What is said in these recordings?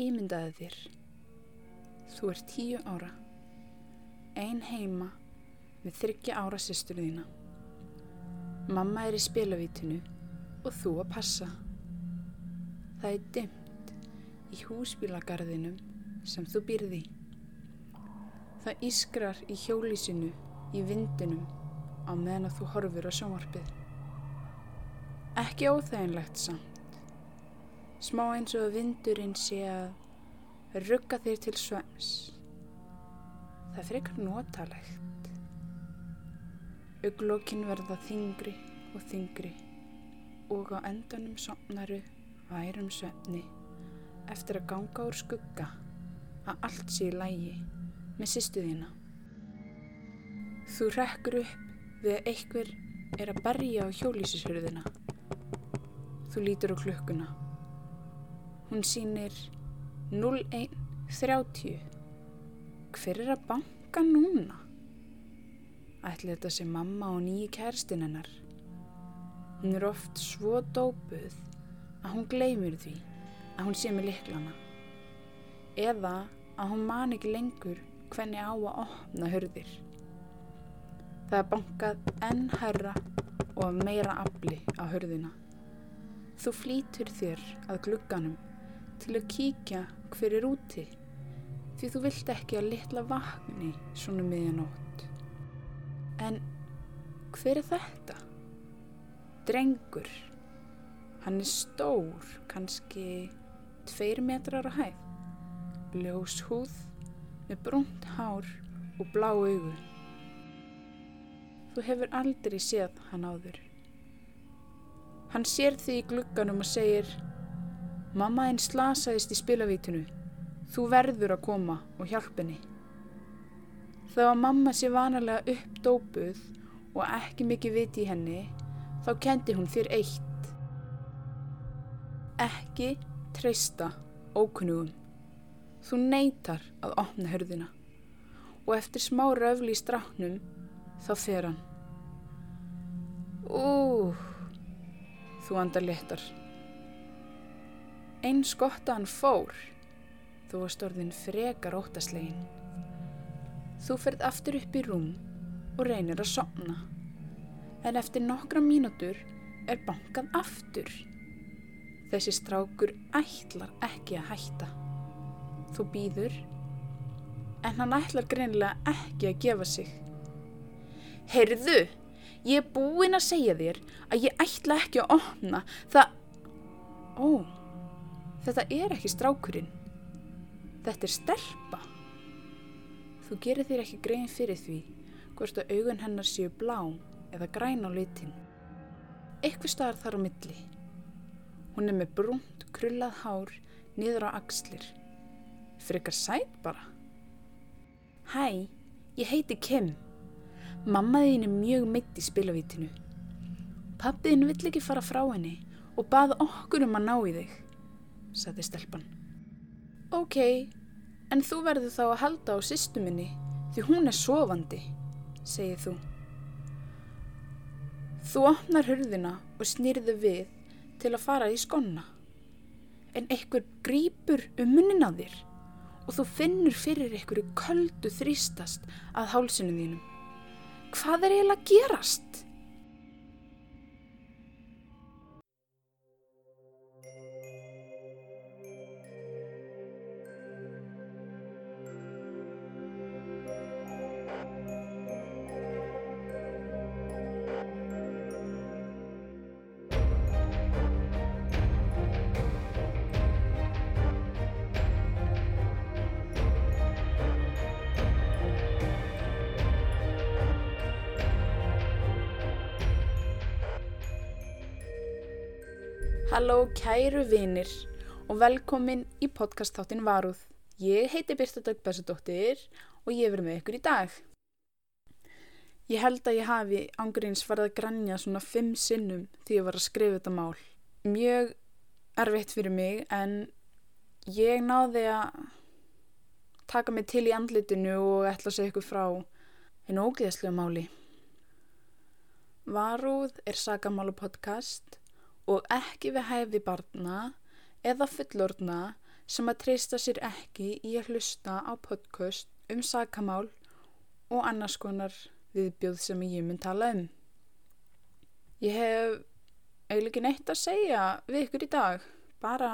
Ímyndaði þér. Þú ert tíu ára. Ein heima með þryggja ára sýstur þína. Mamma er í spilavítinu og þú að passa. Það er dimmt í húsbílagarðinum sem þú býrði. Það ískrar í hjólísinu í vindinum á meðan þú horfir á sjónvarpið. Ekki óþæginlegt samt. Smá eins og vindurinn sé að rugga þér til svems. Það frekar notalegt. Uglókin verða þingri og þingri og á endanum somnaru værum svefni eftir að ganga úr skugga að allt sé í lægi með sýstuðina. Þú rekkur upp við að einhver er að berja á hjólísishurðina. Þú lítur á klukkuna. Hún sýnir 01.30. Hver er að banka núna? Ætli þetta sé mamma og nýji kærstinn hennar. Hún er oft svo dópuð að hún gleymir því að hún sé með liklana. Eða að hún man ekki lengur hvernig á að opna hörðir. Það er bankað enn herra og meira afli á hörðina. Þú flýtur þér að glugganum til að kíkja hver er úti því þú vilt ekki að litla vakni svona miðjanótt. En hver er þetta? Drengur. Hann er stór, kannski tveir metrar á hæð. Ljós húð með brúnt hár og blá augu. Þú hefur aldrei séð hann áður. Hann sér því í glugganum og segir Mamma einn slasaðist í spilavítinu. Þú verður að koma og hjálp henni. Þá að mamma sé vanalega uppdópuð og ekki mikið viti í henni, þá kendi hún þér eitt. Ekki treysta ókunnugum. Þú neytar að opna hörðina og eftir smá röfli í strafnum þá fer hann. Ú, þú andar léttar. Eins gott að hann fór, þú varst orðin frekar óttaslegin. Þú ferð aftur upp í rúm og reynir að sopna. En eftir nokkra mínútur er bankað aftur. Þessi strákur ætlar ekki að hætta. Þú býður, en hann ætlar greinilega ekki að gefa sig. Heyrðu, ég er búinn að segja þér að ég ætla ekki að opna það... Ó, þetta er ekki strákurinn. Þetta er stelpa. Þú gerir þér ekki grein fyrir því hvort að augun hennar séu blá eða græn á litin. Eitthvað staðar þar á milli. Hún er með brúnt, krullað hár niður á axlir. Frekar sæt bara. Hæ, ég heiti Kim. Mammaðin er mjög mitt í spilavítinu. Pappiðin vill ekki fara frá henni og baða okkur um að ná í þig, saði stelpan. Ok, en þú verður þá að halda á sýstu minni því hún er sofandi, segið þú. Þú opnar hurðina og snýrðu við til að fara í skonna. En einhver grýpur um munnin á þér og þú finnur fyrir einhverju köldu þrýstast að hálsinu þínum. Hvað er eiginlega að gerast? Halló kæru vinir og velkomin í podcastþáttin Varúð. Ég heiti Birta Dögg Bessadóttir og ég verð með ykkur í dag. Ég held að ég hafi ángurins farið að grænja svona fimm sinnum því ég var að skrifa þetta mál. Mjög erfitt fyrir mig en ég náði að taka mig til í andlitinu og ætla að segja ykkur frá einu ógeðslega máli. Varúð er sagamálu podcast og ekki við hæfi barna eða fullorna sem að treysta sér ekki í að hlusta á podcast um sakamál og annars konar viðbjóð sem ég mun tala um. Ég hef eiginlega ekki neitt að segja við ykkur í dag. Bara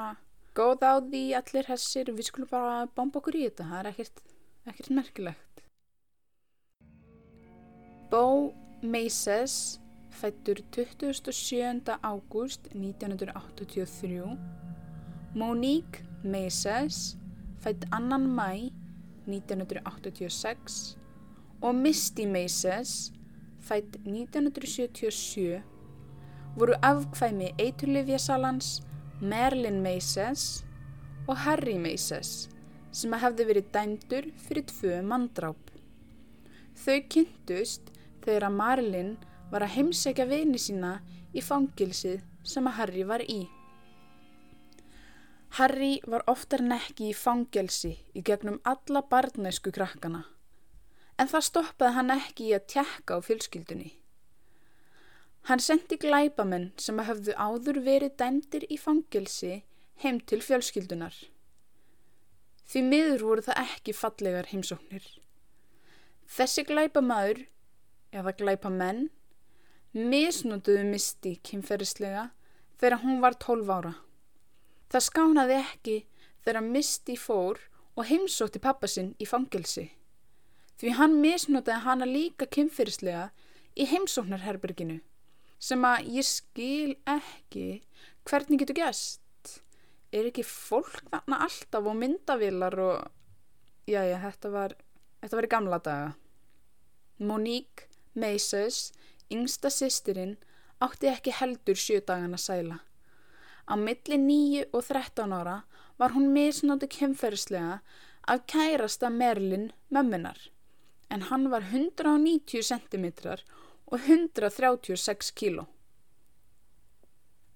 góð á því allir hessir við skulum bara bomba okkur í þetta. Það er ekkert, ekkert merkilegt. Bo Meises fættur 27. ágúst 1983 Monique Meises fætt 2. mæ 1986 og Misty Meises fætt 1977 voru afkvæmi eiturlifjasalans Merlin Meises og Harry Meises sem hefði verið dæmdur fyrir tvö mandráp. Þau kynntust þegar að Marlin var að heimsækja vini sína í fangilsið sem að Harry var í. Harry var oftar nekki í fangelsi í gegnum alla barnæsku krakkana, en það stoppaði hann ekki í að tjekka á fjölskyldunni. Hann sendi glæbamenn sem að hafðu áður verið dæmdir í fangelsi heim til fjölskyldunar. Því miður voru það ekki fallegar heimsóknir. Þessi glæbamaður, eða glæbamenn, misnótuðu misti kynferðislega þegar hún var 12 ára. Það skánaði ekki þegar misti fór og heimsótti pappasinn í fangelsi. Því hann misnótaði hana líka kynferðislega í heimsóknarherberginu sem að ég skil ekki hvernig getur gæst. Er ekki fólk þarna alltaf á myndavilar og já, þetta var, þetta var í gamla daga. Monique Meises Yngsta sýstirinn átti ekki heldur sjö dagana sæla. Á milli nýju og þrettán ára var hún misnóti kemferðslega af kærasta Merlin mömmunar en hann var 190 cm og 136 kg.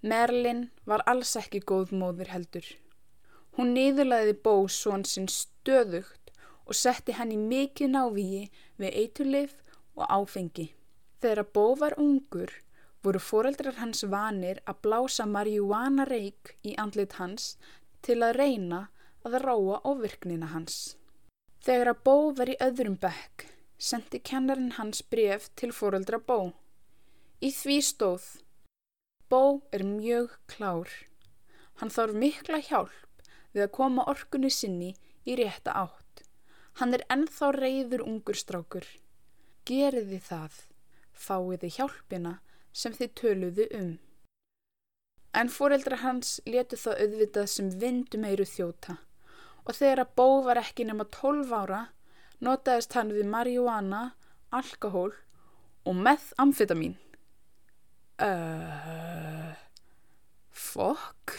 Merlin var alls ekki góð móður heldur. Hún niðurlaði bó svon sinn stöðugt og setti henni mikið návíi við eiturlif og áfengi. Þegar Bó var ungur voru foreldrar hans vanir að blása marjúana reik í andlit hans til að reyna að ráa ofirknina hans. Þegar Bó var í öðrum bekk sendi kennarinn hans bref til foreldra Bó. Í því stóð Bó er mjög klár. Hann þarf mikla hjálp við að koma orkunni sinni í rétta átt. Hann er ennþá reyður ungur strákur. Geriði það fáiði hjálpina sem þið töluðu um. En fóreldra hans letu þá auðvitað sem vindum eiru þjóta og þegar að Bó var ekki nema 12 ára notaðist hann við marihuana, alkohól og methamfetamin. Uh, fokk?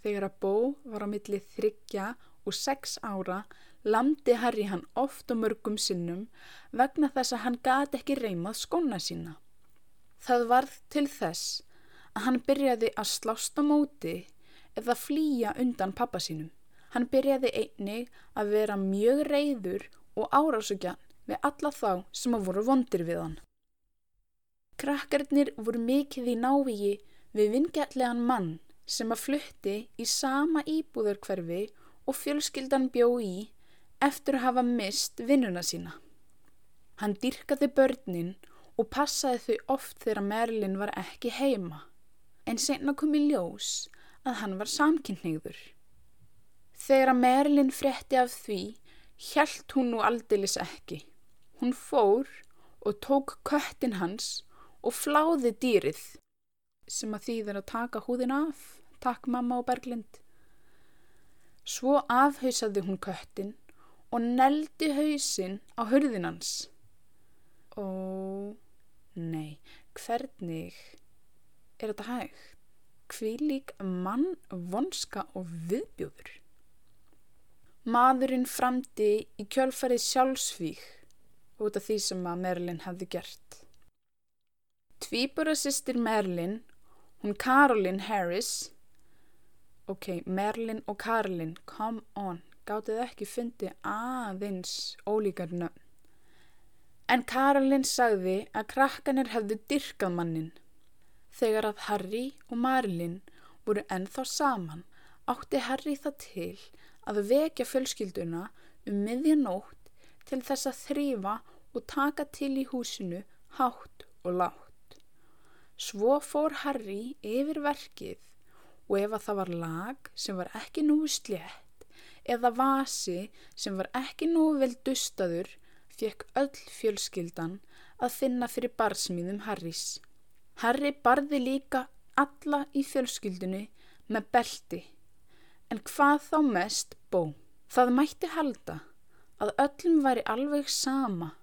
Þegar að Bó var á milli þryggja og sex ára lamdi Harry hann oft og mörgum sinnum vegna þess að hann gati ekki reymað skona sína. Það varð til þess að hann byrjaði að slást á móti eða flýja undan pappa sínum. Hann byrjaði einni að vera mjög reyður og árásugjan við alla þá sem að voru vondir við hann. Krakkarnir voru mikið í návíi við vingjallegan mann sem að flutti í sama íbúðarkverfi og fjölskyldan bjó í eftir að hafa mist vinnuna sína. Hann dyrkaði börnin og passaði þau oft þegar Merlin var ekki heima, en senna kom í ljós að hann var samkynniður. Þegar Merlin fretti af því, hjælt hún nú aldeilis ekki. Hún fór og tók köttin hans og fláði dýrið, sem að þýðir að taka húðin af, takk mamma og Berglind. Svo afhauðsaði hún köttin og neldi hausinn á hörðinans. Ó, nei, hvernig er þetta hægt? Hvílík mann, vonska og viðbjóður. Maðurinn framdi í kjölfarið sjálfsvík út af því sem að Merlin hefði gert. Tvíburasistir Merlin, hún Caroline Harris, ok, Merlin og Caroline, come on, gátið ekki fundi aðeins ólíkar nöfn. En Karolin sagði að krakkanir hefðu dyrkað mannin. Þegar að Harry og Marilyn voru ennþá saman átti Harry það til að vekja fjölskylduna um miðjanótt til þess að þrýfa og taka til í húsinu hátt og látt. Svo fór Harry yfir verkið og ef að það var lag sem var ekki nú slétt eða vasi sem var ekki nú vel dustadur fekk öll fjölskyldan að finna fyrir barsmýðum Harrys. Harry barði líka alla í fjölskyldunni með belti en hvað þá mest bó. Það mætti halda að öllum væri alveg sama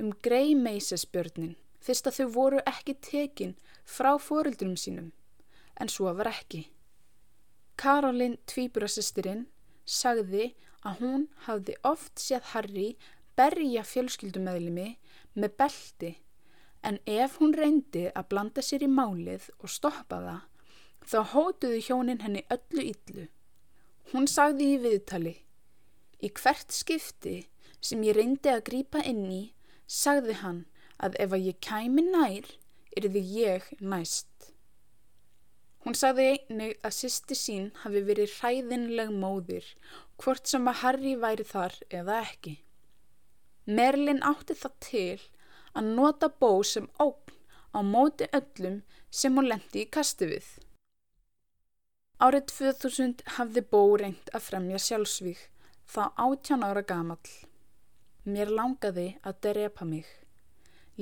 um grei meisesbjörnin fyrst að þau voru ekki tekin frá fórildrum sínum, en svo var ekki. Karolin tvíburasistirinn sagði að hún hafði oft séð Harry berja fjölskyldumæðlimi með belti, en ef hún reyndi að blanda sér í málið og stoppa það, þá hótuðu hjónin henni öllu yllu. Hún sagði í viðtali, í hvert skipti sem ég reyndi að grípa inn í, sagði hann að ef að ég kæmi nær, yrði ég næst. Hún sagði einnig að sýsti sín hafi verið hræðinleg móðir, hvort sem að Harry væri þar eða ekki. Merlin átti það til að nota bó sem ógn á móti öllum sem hún lendi í kastu við. Árið 2000 hafði bó reynd að fremja sjálfsvík, þá 18 ára gamall. Mér langaði að drepa mig.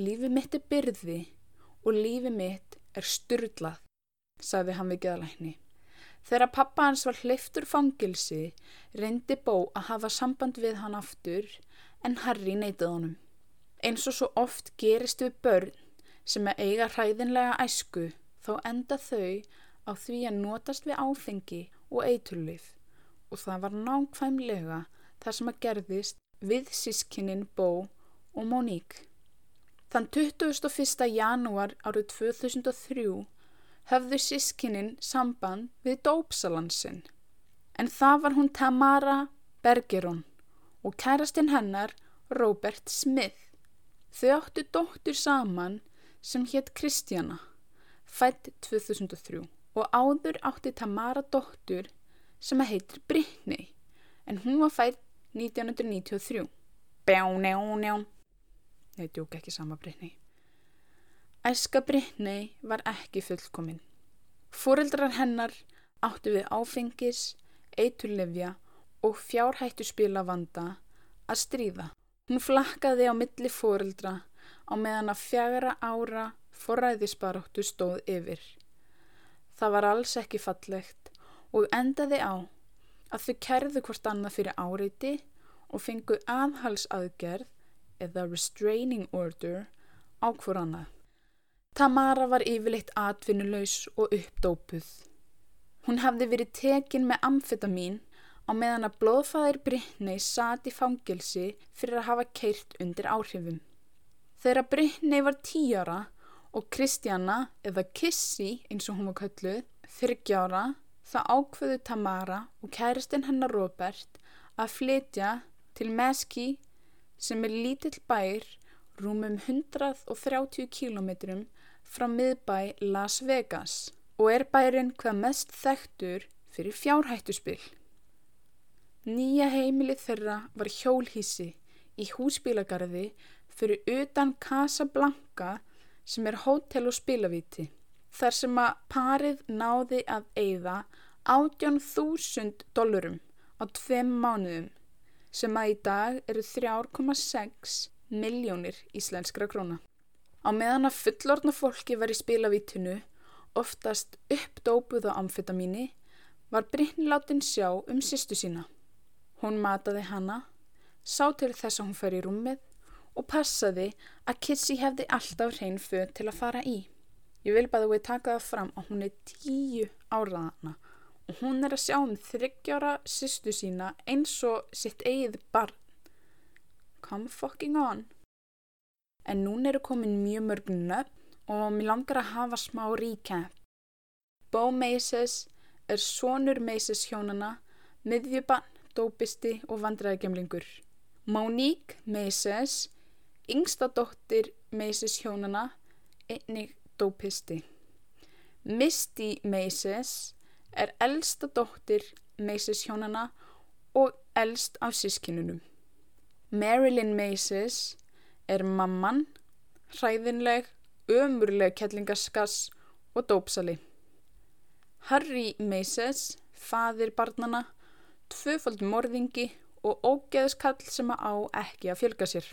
Lífi mitt er byrði og lífi mitt er styrlað, sagði hann við geðalækni. Þegar pappa hans var hliftur fangilsi, reyndi Bó að hafa samband við hann aftur en Harry neytið honum. Eins og svo oft gerist við börn sem er eiga hræðinlega æsku, þá enda þau á því að notast við áfengi og eiturlif og það var nákvæmlega það sem að gerðist við sískinnin Bó og Monique. Þann 21. janúar árið 2003 höfðu sískinnin samband við dópsalansinn. En það var hún Tamara Bergeron og kærastinn hennar Robert Smith. Þau áttu dóttur saman sem hétt Kristjana, fætt 2003 og áður átti Tamara dóttur sem heitir Brittany en hún var fætt 1993. Bjá, njá, njá. Nei, djók ekki sama Brittany. Æska Brittany var ekki fullkominn. Fóreldrar hennar áttu við áfengis, eiturlefja og fjárhættu spila vanda að stríða. Hún flakkaði á milli fóreldra á meðan að fjara ára forræðisbaróttu stóð yfir. Það var alls ekki fallegt og endaði á að þau kerðu hvort annað fyrir áreiti og fengu aðhalsaðgerð eða restraining order á hvort annað. Tamara var yfirleitt atvinnulegs og uppdópuð. Hún hafði verið tekin með amfetamin á meðan að blóðfæðir Brittany sati fangilsi fyrir að hafa keirt undir áhrifum. Þegar Brittany var tíjara og Kristjana eða Kissy eins og hún var kölluð þryggjára þá ákveðu Tamara og kæristinn hennar Robert að flytja til Meski sem er lítill bær rúmum 130 kílometrum frá miðbæ Las Vegas og er bærin hvað mest þekktur fyrir fjárhættuspill. Nýja heimilið þeirra var hjólhísi í húsbílagarði fyrir utan Casablanca sem er hótel og spilavíti þar sem að parið náði að eigða 18.000 dólarum á tveim mánuðum sem að í dag eru 3,6 miljónir íslenskra króna. Á meðan að fullorna fólki var í spilavítinu, oftast uppdópuð á amfetamíni, var Brynni látin sjá um sýstu sína. Hún mataði hana, sá til þess að hún fær í rúmið og passaði að Kissy hefði alltaf hrein föð til að fara í. Ég vil bara við taka það fram að hún er tíu áraðana og hún er að sjá um þryggjára sýstu sína eins og sitt eigið barn. Come fucking on. En núna eru komin mjög mörg nöfn og mér langar að hafa smá recap. Bo Maces er sonur Maces hjónana, miðjubann, dópisti og vandræðagemlingur. Monique Maces, yngsta dóttir Maces hjónana, einnig dópisti. Misty Maces er eldsta dóttir Macy's hjónana og elst af sískinunum. Marilyn Macy's er mamman, hræðinleg, ömurleg kettlingaskass og dópsali. Harry Macy's, fadir barnana, tvöfald morðingi og ógeðskall sem að á ekki að fjölga sér.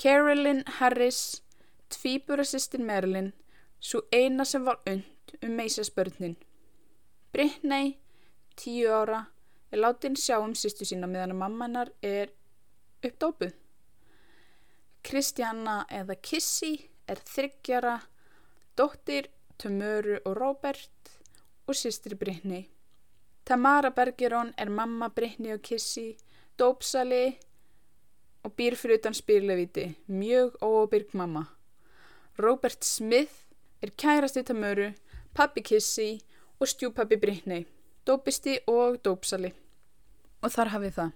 Carolyn Harris, tvíburasistin Marilyn, svo eina sem var und um Macy's börnin. Brittany, tíu ára, er látin sjá um sýstu sína meðan að mammanar er uppdópuð. Kristjana eða Kissy er þryggjara, dóttir Tömöru og Robert og sýstri Brittany. Tamara Bergeron er mamma Brittany og Kissy, dópsali og býr fyrir utan spyrlevíti, mjög óbyrg mamma. Robert Smith er kærasti Tömöru, pappi Kissy og stjúpappi Brittany, dópisti og dópsali. Og þar hafið það.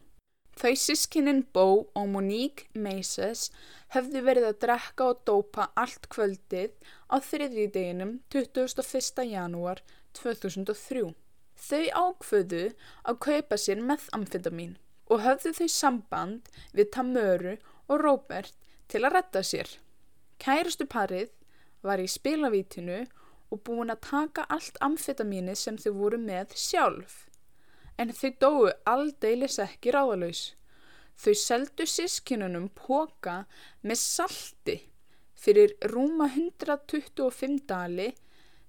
Þau sískinin Bo og Monique Maces höfðu verið að drekka og dópa allt kvöldið á þriðjúdeginum 21. janúar 2003. Þau ákvöðu að kaupa sér methamfetamin og höfðu þau samband við Tamöru og Robert til að retta sér. Kærustu parið var í spilavítinu og búin að taka allt amfetamini sem þau voru með sjálf en þau dóu aldeilis ekki ráðalauðs. Þau seldu sískinunum póka með salti fyrir rúma 125 dali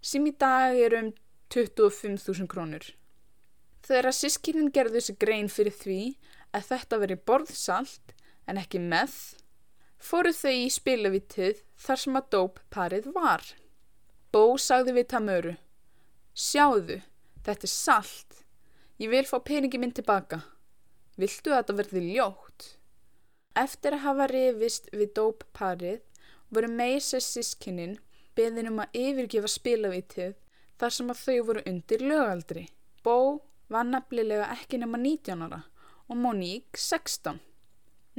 sem í dag er um 25.000 krónur. Þegar að sískinin gerðu þessi grein fyrir því að þetta veri borðsalt en ekki með, fóru þau í spilavitið þar sem að dóp parið var. Bó sagði við Tamöru, sjáðu, þetta er salt. Ég vil fá peningi minn tilbaka. Viltu að þetta verði ljótt? Eftir að hafa rifist við dópparið voru Meisers sískinnin beðin um að yfirgefa spilavítið þar sem að þau voru undir lögaldri. Bó var nefnilega ekki nema 19 ára og Monique 16.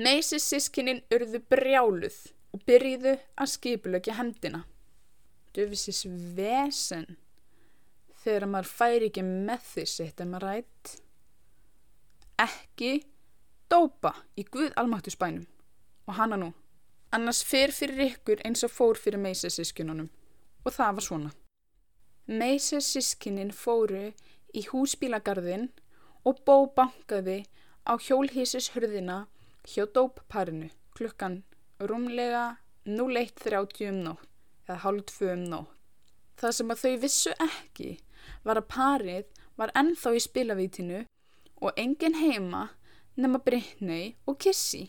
Meisers sískinnin urðu brjáluð og byrjiðu að skipulökja hendina. Döfisis vesen þegar maður fær ekki með því sitt en maður rætt ekki dópa í Guð almáttu spænum og hana nú. Annars fyrr fyrir ykkur eins og fór fyrir meisesískinunum og það var svona. Meisesískinin fóru í húsbílagarðin og bó bankaði á hjólhísis hurðina hjá dópparinu klukkan rúmlega 01.30 um nótt eða hálf 2 um nótt. Það sem að þau vissu ekki var að parið var ennþá í spilavítinu og engin heima nema Brittany og Kissy.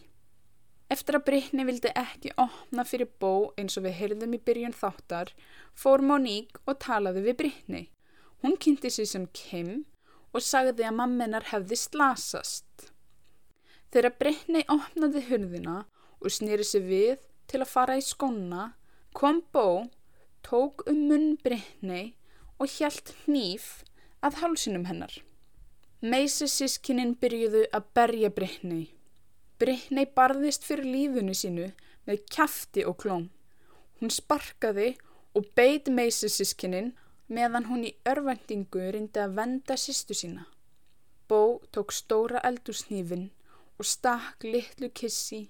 Eftir að Brittany vildi ekki opna fyrir bó eins og við heyrðum í byrjun þáttar, fór Monique og talaði við Brittany. Hún kynnti sig sem Kim og sagði að mammenar hefði slasast. Þegar Brittany opnaði hurðina og snýri sig við til að fara í skona, kom bó, tók um munn Brittany og hjælt hníf að hálsinum hennar. Meisi sískininn byrjuðu að berja Brittany. Brittany barðist fyrir lífunu sínu með kæfti og klóm. Hún sparkaði og beit Meisi sískininn meðan hún í örvendingu reyndi að venda sýstu sína. Bó tók stóra eldursnýfin og stakk litlu kissi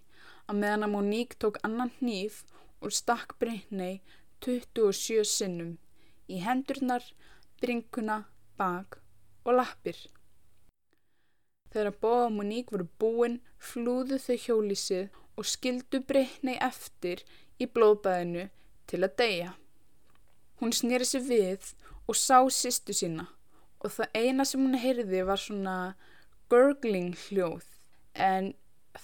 að meðan að Monique tók annan hníf og stakk Brittany 27 sinnum í hendurnar, bringuna, bak og lappir. Þegar Bóa og Moník voru búin, flúðu þau hjólísið og skildu breytnei eftir í blóðbæðinu til að deyja. Hún snýri sig við og sá sýstu sína og það eina sem hún heyrði var svona gurgling hljóð en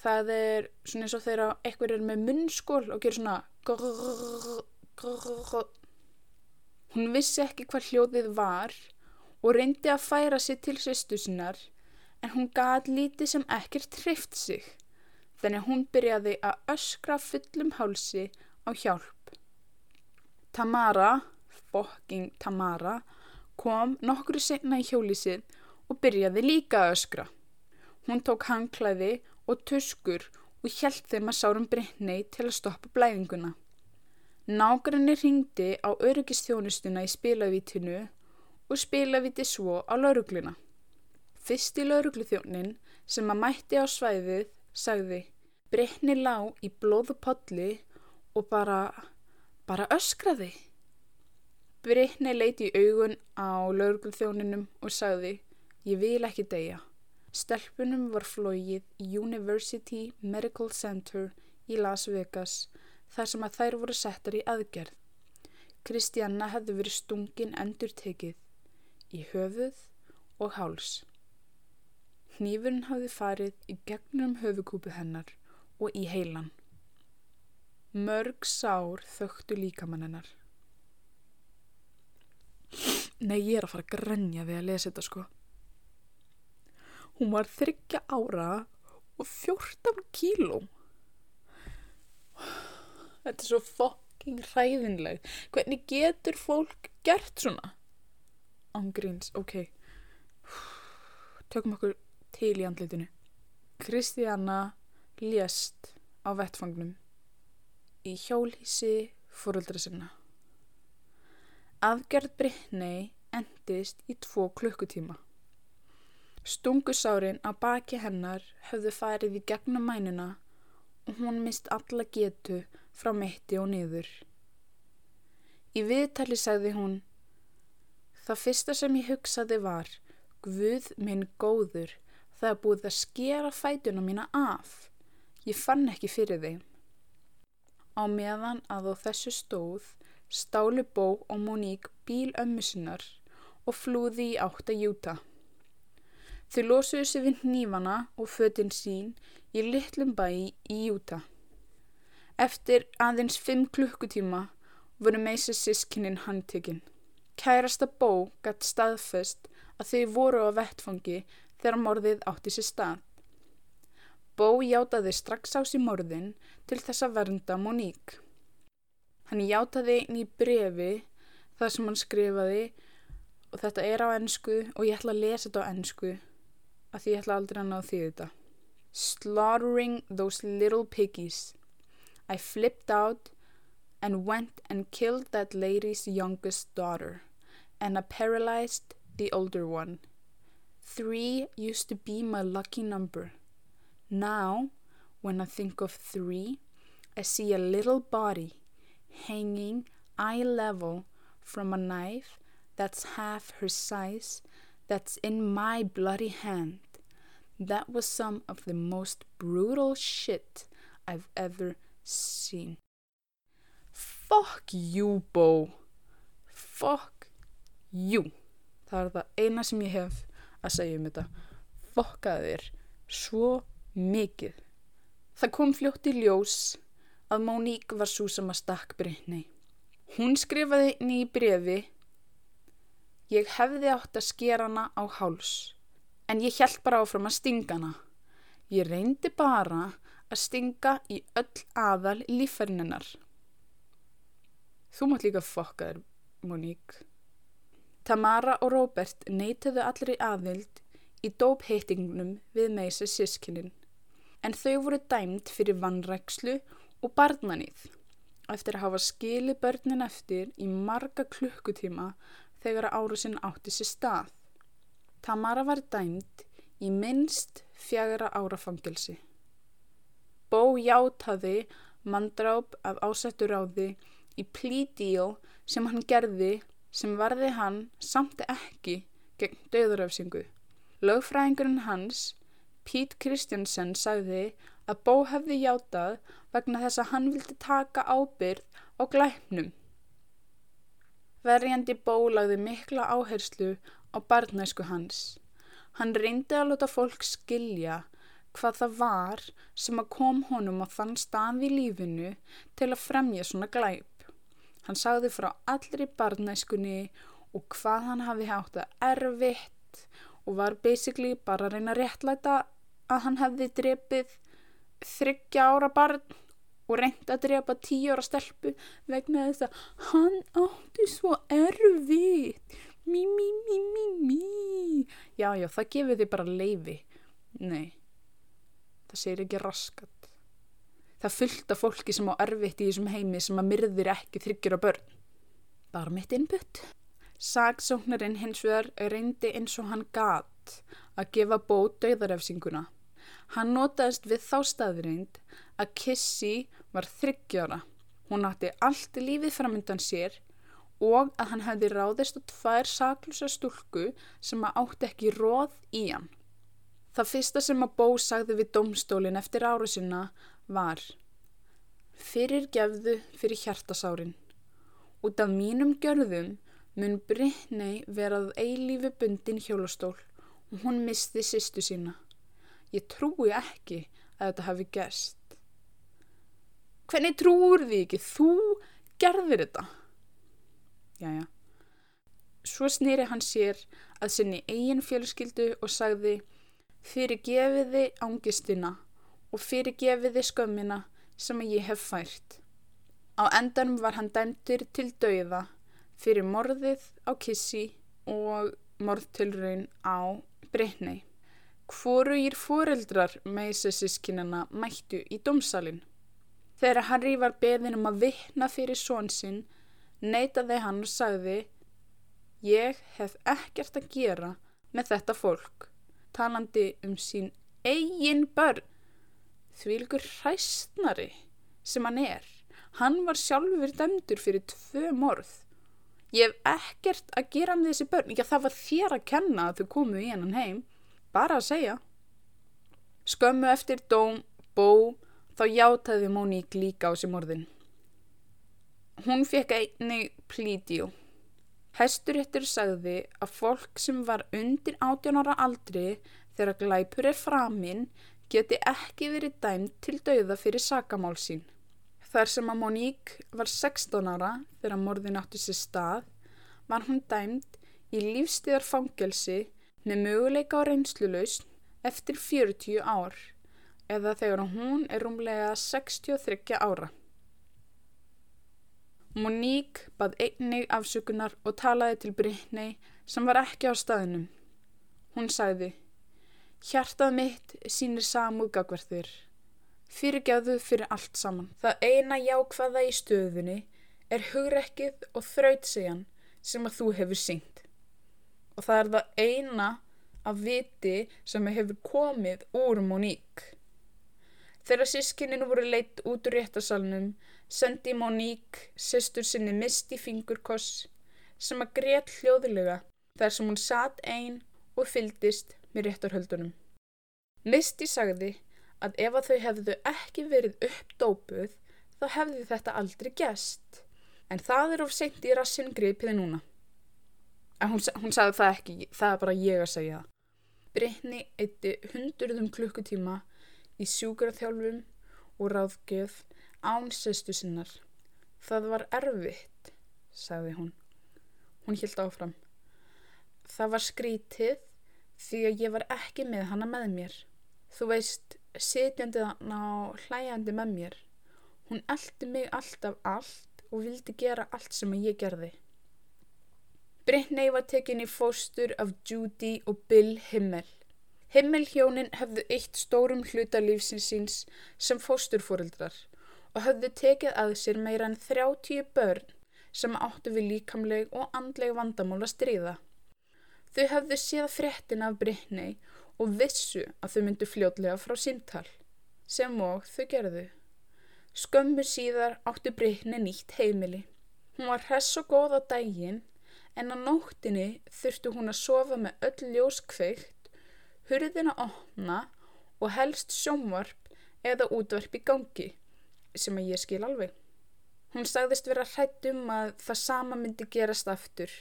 það er svona eins og þegar eitthvað er með munnskól og gerur svona grrrr, grrrr, Hún vissi ekki hvað hljóðið var og reyndi að færa sig til sýstu sinnar en hún gað lítið sem ekkert hrift sig þannig hún byrjaði að öskra fullum hálsi á hjálp. Tamara, fokking Tamara, kom nokkru senna í hjólísið og byrjaði líka að öskra. Hún tók hangklæði og tuskur og hjælt þeim að sárum Brittany til að stoppa blæðinguna. Nágranni ringdi á öryggistjónustuna í spilavítinu og spilavíti svo á laurugluna. Fyrsti laurugluþjónin sem að mætti á svæðið sagði Brittni lá í blóðu podli og bara, bara öskraði. Brittni leiti í augun á laurugluþjóninum og sagði Ég vil ekki deyja. Stelpunum var flóið í University Medical Center í Las Vegas þar sem að þær voru settar í aðgerð. Kristjanna hefði verið stungin endur tekið í höfuð og háls. Hnífurinn hafði farið í gegnum höfukúpu hennar og í heilan. Mörg sár þögtu líkamann hennar. Nei, ég er að fara að grenja við að lesa þetta sko. Hún var þryggja ára og fjórtan kíló. Þetta er svo fokking hræðinleg. Hvernig getur fólk gert svona? Ángríns, ok. Tökum okkur til í andlitinu. Kristjana lést á vettfangnum í hjólísi fóröldra sinna. Afgerð Brittney endist í tvo klukkutíma. Stungusárin á baki hennar höfðu farið í gegnum mænuna og hún mist alla getu frá mitti og niður. Í viðtali sagði hún Það fyrsta sem ég hugsaði var Guð minn góður, það er búið að skera fætuna mína af. Ég fann ekki fyrir þeim. Á meðan að á þessu stóð stálu Bó og Móník bíl ömmu sinnar og flúði í átt að júta. Þau losuðu sig við nýfana og fötinn sín í litlum bæi í júta. Eftir aðeins fimm klukkutíma voru meisa sískininn handtekinn. Kærasta Bó gætt staðfest að þau voru á vettfangi þegar morðið átti sér stað. Bó játaði strax á sér morðin til þess að vernda Moník. Hann játaði inn í brefi það sem hann skrifaði og þetta er á ennsku og ég ætla að lesa þetta á ennsku að því ég ætla aldrei að ná því þetta. Slaughtering those little piggies. I flipped out and went and killed that lady's youngest daughter and I paralyzed the older one. Three used to be my lucky number. Now, when I think of three, I see a little body hanging eye level from a knife that's half her size that's in my bloody hand. That was some of the most brutal shit I've ever seen. Fuck you, Bo. Fuck you. Það er það eina sem ég hef að segja um þetta. Fokkaði þér svo mikið. Það kom fljótt í ljós að Móník var svo sem að stakk Brynni. Hún skrifaði inn í brefi Ég hefði átt að skera hana á háls, en ég held bara áfram að stinga hana. Ég reyndi bara að stinga í öll aðal lífverðinnar. Þú mátt líka fokka þér, Móník. Tamara og Róbert neytuðu allir í aðvild í dópheitingnum við meisa sískinin, en þau voru dæmt fyrir vannrækslu og barnanið eftir að hafa skili börnin eftir í marga klukkutíma þegar árusinn átti sér stað. Tamara var dæmt í minnst fjagra árafangilsi. Bó játaði mandráp af ásættur á því í plídíl sem hann gerði sem varði hann samt ekki gegn döðuröfsingu. Lögfræðingurinn hans, Pete Christensen, sagði að Bó hefði játað vegna þess að hann vildi taka ábyrð á glæpnum. Verjandi Bó lagði mikla áherslu á barnæsku hans. Hann reyndi að láta fólk skilja hvað það var sem að kom honum á þann stað í lífinu til að fremja svona glæp. Hann sagði frá allri barnæskunni og hvað hann hafi hátt að erfitt og var basically bara að reyna að réttlæta að hann hefði drepið þryggja ára barn og reyndi að drepa tíu ára stelpu vegna þess að hann átti svo erfitt. Mí, mí, mí, mí, mí. Já, já, það gefur þið bara leifi. Nei, það segir ekki raskat. Það fylgta fólki sem á erfitt í þessum heimi sem að myrðir ekki þryggjur á börn. Bara mitt innbytt. Sagsóknarinn hins vegar reyndi eins og hann gat að gefa bót döðarefsinguna. Hann notaðist við þá staðreind að Kissy var þryggjára. Hún átti allt lífið framöndan sér og að hann hefði ráðist á tvær saklusa stúlku sem að átti ekki róð í hann. Það fyrsta sem að Bó sagði við domstólin eftir ára sinna var Fyrir gefðu fyrir hjartasárin. Út af mínum gjörðum mun Brittany verað eilífi bundin hjólastól og hún misti sýstu sína. Ég trúi ekki að þetta hafi gerst. Hvernig trúur því ekki? Þú gerðir þetta. Jæja. Svo snýri hann sér að sinni eigin fjölskyldu og sagði fyrir gefiði ángistina og fyrir gefiði skömmina sem ég hef fært. Á endanum var hann dæmtur til dauða fyrir morðið á Kissi og morðtilraun á Brittany. Hvoru ír foreldrar meisesískinana mættu í domsalinn. Þegar Harry var beðin um að vittna fyrir són sinn, neytaði hann og sagði Ég hef ekkert að gera með þetta fólk, talandi um sín eigin börn. Þvílgur hræstnari sem hann er. Hann var sjálfur dæmdur fyrir tvö morð. Ég hef ekkert að gera með þessi börn. Já, það var þér að kenna að þau komu í hennan heim. Bara að segja. Skömmu eftir dóm, bó, þá játaði Móník líka á sér morðin. Hún fekk einni plídíu. Hæsturéttur sagði að fólk sem var undir 18 ára aldri þegar glæpur er framinn geti ekki verið dæmt til dauða fyrir sakamál sín. Þar sem að Monique var 16 ára þegar morðin átti sér stað var hún dæmt í lífstíðarfangelsi með möguleika á reynslulausn eftir 40 ár eða þegar hún er rúmlega 63 ára. Monique bað einnig afsökunar og talaði til Brittany sem var ekki á staðinum. Hún sagði, hjartað mitt sínir samúð gagverðir. Fyrirgjáðu fyrir allt saman. Það eina jákvæða í stöðunni er hugrekkið og þrautsegan sem að þú hefur syngt. Og það er það eina af viti sem hefur komið úr Móník. Þegar sískinin voru leitt út úr réttasalunum sendi Móník sestur sinni misti fingurkoss sem að greiðt hljóðilega þar sem hún satt einn og fyldist með réttarhöldunum. Misti sagði að ef að þau hefðu ekki verið uppdópuð þá hefði þetta aldrei gæst. En það er of seint í rassin gripiði núna. En hún, hún sagði það ekki, það er bara ég að segja það. Brittany eitti hundruðum klukkutíma í sjúkraþjálfum og ráðgjöf án sestu sinnar. Það var erfitt, sagði hún. Hún hilt áfram. Það var skrítið því að ég var ekki með hana með mér. Þú veist, sitjandi þarna og hlæjandi með mér. Hún eldi mig alltaf allt og vildi gera allt sem ég gerði. Brittany var tekinni fóstur af Judy og Bill Himmel. Himmelhjónin höfðu eitt stórum hluta lífsinsins sem fósturfóreldrar og höfðu tekið að sér meira en 30 börn sem áttu við líkamleg og andleg vandamál að stríða. Þau höfðu séð fréttin af Brittany og vissu að þau myndu fljótlega frá síntal, sem og þau gerðu. Skömmu síðar áttu Brittany nýtt heimili. Hún var hress og góð á daginn en á nóttinni þurftu hún að sofa með öll ljós kveikt, hurðina opna og helst sjómvarp eða útvarp í gangi, sem að ég skil alveg. Hún sagðist vera hrætt um að það sama myndi gerast aftur,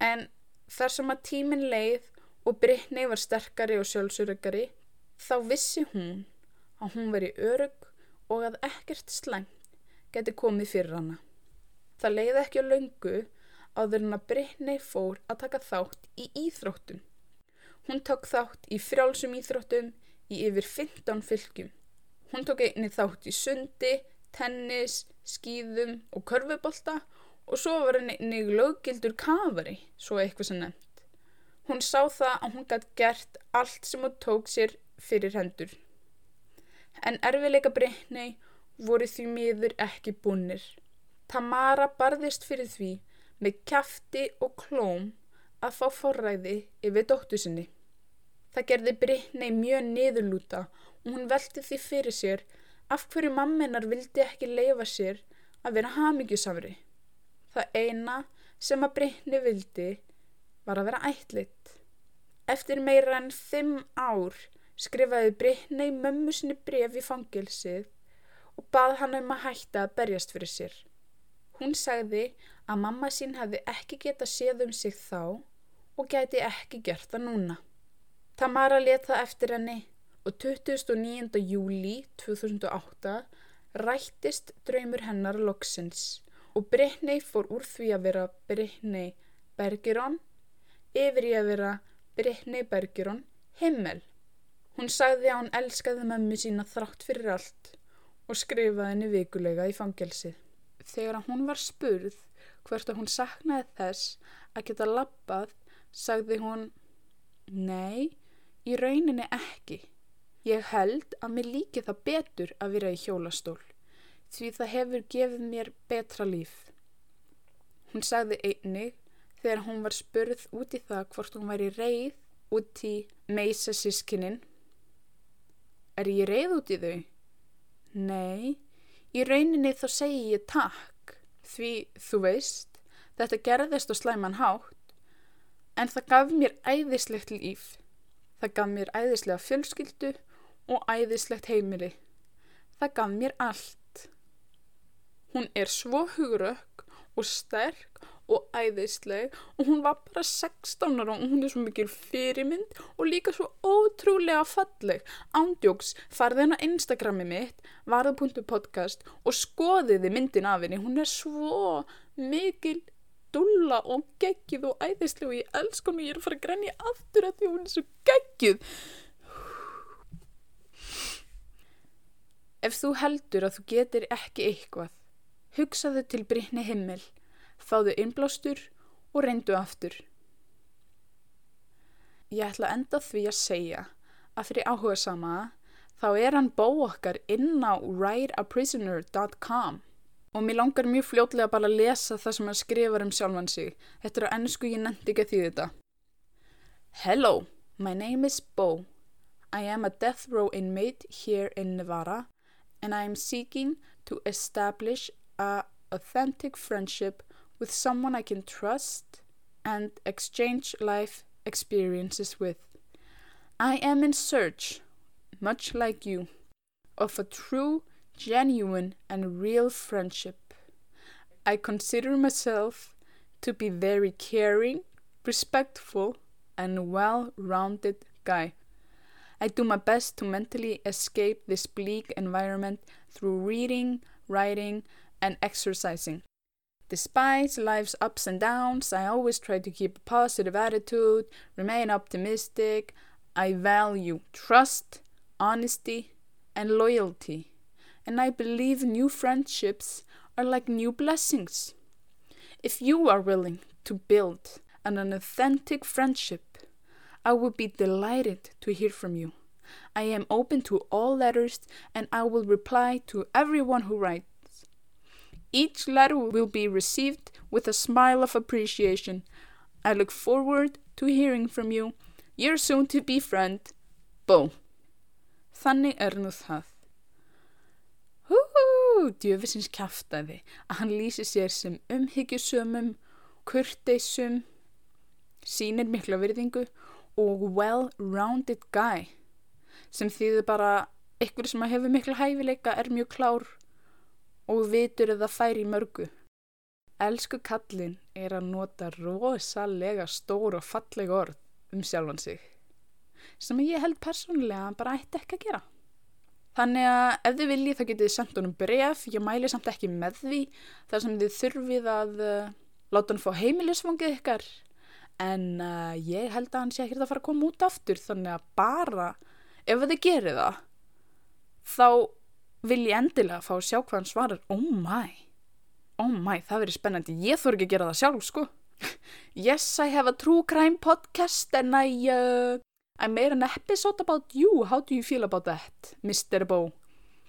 en þar sem að tímin leið og Brittany var sterkari og sjálfsöryggari, þá vissi hún að hún veri örug og að ekkert slæmt geti komið fyrir hana. Það leiði ekki á löngu áður en að Brittany fór að taka þátt í íþróttum. Hún tók þátt í frjálsum íþróttum í yfir 15 fylgjum. Hún tók einni þátt í sundi, tennis, skýðum og körfubolta og svo var henni einni löggildur kafari, svo eitthvað sem nefnt. Hún sá það að hún gætt gert allt sem hún tók sér fyrir hendur. En erfileika breytni voru því miður ekki búnir. Tamara barðist fyrir því með kæfti og klóm að fá forræði yfir dóttu sinni. Það gerði Brittany mjög niðurlúta og hún velti því fyrir sér af hverju mamminar vildi ekki leifa sér að vera hamingjusamri. Það eina sem að Brittany vildi var að vera ætlitt. Eftir meira en fimm ár skrifaði Brittany mömmu sinni bref í fangilsið og bað hann um að hætta að berjast fyrir sér. Hún sagði að mamma sín hefði ekki geta séð um sig þá og gæti ekki gert það núna. Tamara let það eftir henni og 29. júli 2008 rættist draumur hennar loksins og Brittany fór úr því að vera Brittany Bergeron yfir í að vera Brittany Bergeron Himmel. Hún sagði að hún elskaði mömmu sína þrátt fyrir allt og skrifaði henni vikulega í fangelsið. Þegar hún var spurð hvert að hún saknaði þess að geta lappað, sagði hún Nei, í rauninni ekki. Ég held að mér líki það betur að vera í hjólastól því það hefur gefið mér betra líf. Hún sagði einnig þegar hún var spurð út í það hvort hún væri reið út í meisa sískinin. Er ég reið út í þau? Nei, í rauninni þá segi ég takk, því þú veist, þetta gerðist á slæman hátt, en það gaf mér æðislegt líf. Það gaf mér æðislega fjölskyldu og æðislegt heimili. Það gaf mér allt. Hún er svo hugrökk og sterk og æðisleg og hún var bara 16 ára og hún er svo mikil fyrirmynd og líka svo ótrúlega falleg. Ándjóks farði henn á Instagrami mitt, varða.podcast og skoðiði myndin af henni. Hún er svo mikil dulla og geggið og æðisleg og ég elsk hún og ég er að fara að grenja aftur að því hún er svo geggið. Ef þú heldur að þú getur ekki eitthvað, hugsaðu til Brynni Himmel fáðu innblástur og reyndu aftur. Ég ætla enda því að segja að fyrir áhuga sama þá er hann bó okkar inn á writeaprisoner.com og mér langar mjög fljótlega bara að lesa það sem hann skrifar um sjálfan sig. Þetta er á ennsku ég nefndi ekki að því þetta. Hello, my name is Bo. I am a death row inmate here in Nevada and I am seeking to establish a authentic friendship with someone I can trust and exchange life experiences with. I am in search, much like you, of a true, genuine, and real friendship. I consider myself to be very caring, respectful, and well rounded guy. I do my best to mentally escape this bleak environment through reading, writing, and exercising. Despite life's ups and downs, I always try to keep a positive attitude, remain optimistic. I value trust, honesty, and loyalty. And I believe new friendships are like new blessings. If you are willing to build an, an authentic friendship, I would be delighted to hear from you. I am open to all letters and I will reply to everyone who writes. Each letter will be received with a smile of appreciation. I look forward to hearing from you. Your soon to be friend, Bo. Þannig er nú það. Húhú, djöfisins kæftæði að hann lýsi sér sem umhyggjusömmum, kurteisum, sínir mikla virðingu og well-rounded guy sem þýðir bara ykkur sem hefur mikla hæfileika er mjög klár og vitur eða fær í mörgu. Elsku kallin er að nota rosalega stór og falleg orð um sjálfan sig sem ég held persónulega bara ætti ekki að gera. Þannig að ef þið viljið þá getið þið sendt honum bref, ég mæli samt ekki með því. Þar sem þið þurfið að uh, láta hann fá heimilisfangið ykkar. En uh, ég held að hann sé ekki að fara að koma út aftur. Þannig að bara ef þið gerir það þá vil ég endilega fá að sjá hvað hann svarar. Oh my, oh my, það verður spennandi. Ég þurfi ekki að gera það sjálf sko. Yes, I have a true crime podcast and I uh, I made an episode about you how do you feel about that, Mr. Bo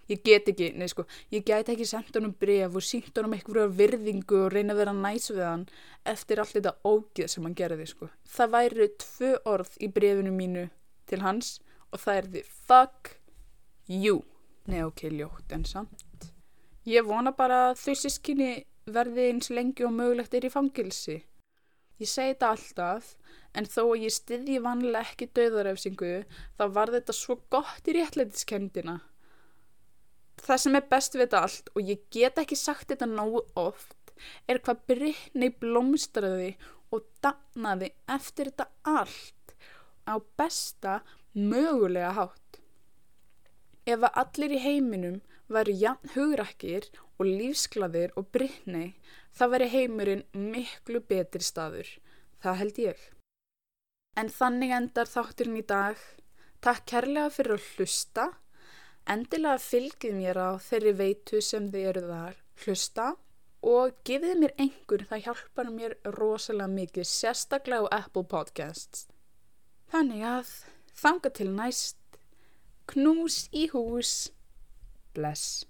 ég get ekki, nei sko, ég get ekki sendt honum bref og sínt honum eitthvað virðingu og reyna að vera næs við hann eftir allt þetta ógið sem hann gerði sko. Það væri tvö orð í brefinu mínu til hans og það er því fuck you. Nei ok, ljótt en samt. Ég vona bara að þau sískinni verði eins lengi og mögulegt er í fangilsi. Ég segi þetta alltaf, en þó að ég styðji vanlega ekki döðarefsingu, þá var þetta svo gott í réttlætiskendina. Það sem er best við þetta allt, og ég get ekki sagt þetta nógu oft, er hvað Brittany blómstraði og dannaði eftir þetta allt á besta mögulega hátt. Ef að allir í heiminum væri jafn hugrakkir og lífsklaðir og Brittany, það veri heimurinn miklu betri staður. Það held ég. En þannig endar þátturinn í dag. Takk kærlega fyrir að hlusta. Endilega fylgið mér á þeirri veitu sem þið eruð að hlusta og gefið mér einhver, það hjálpar mér rosalega mikið, sérstaklega á Apple Podcasts. Þannig að þanga til næst, knús í hús, bless.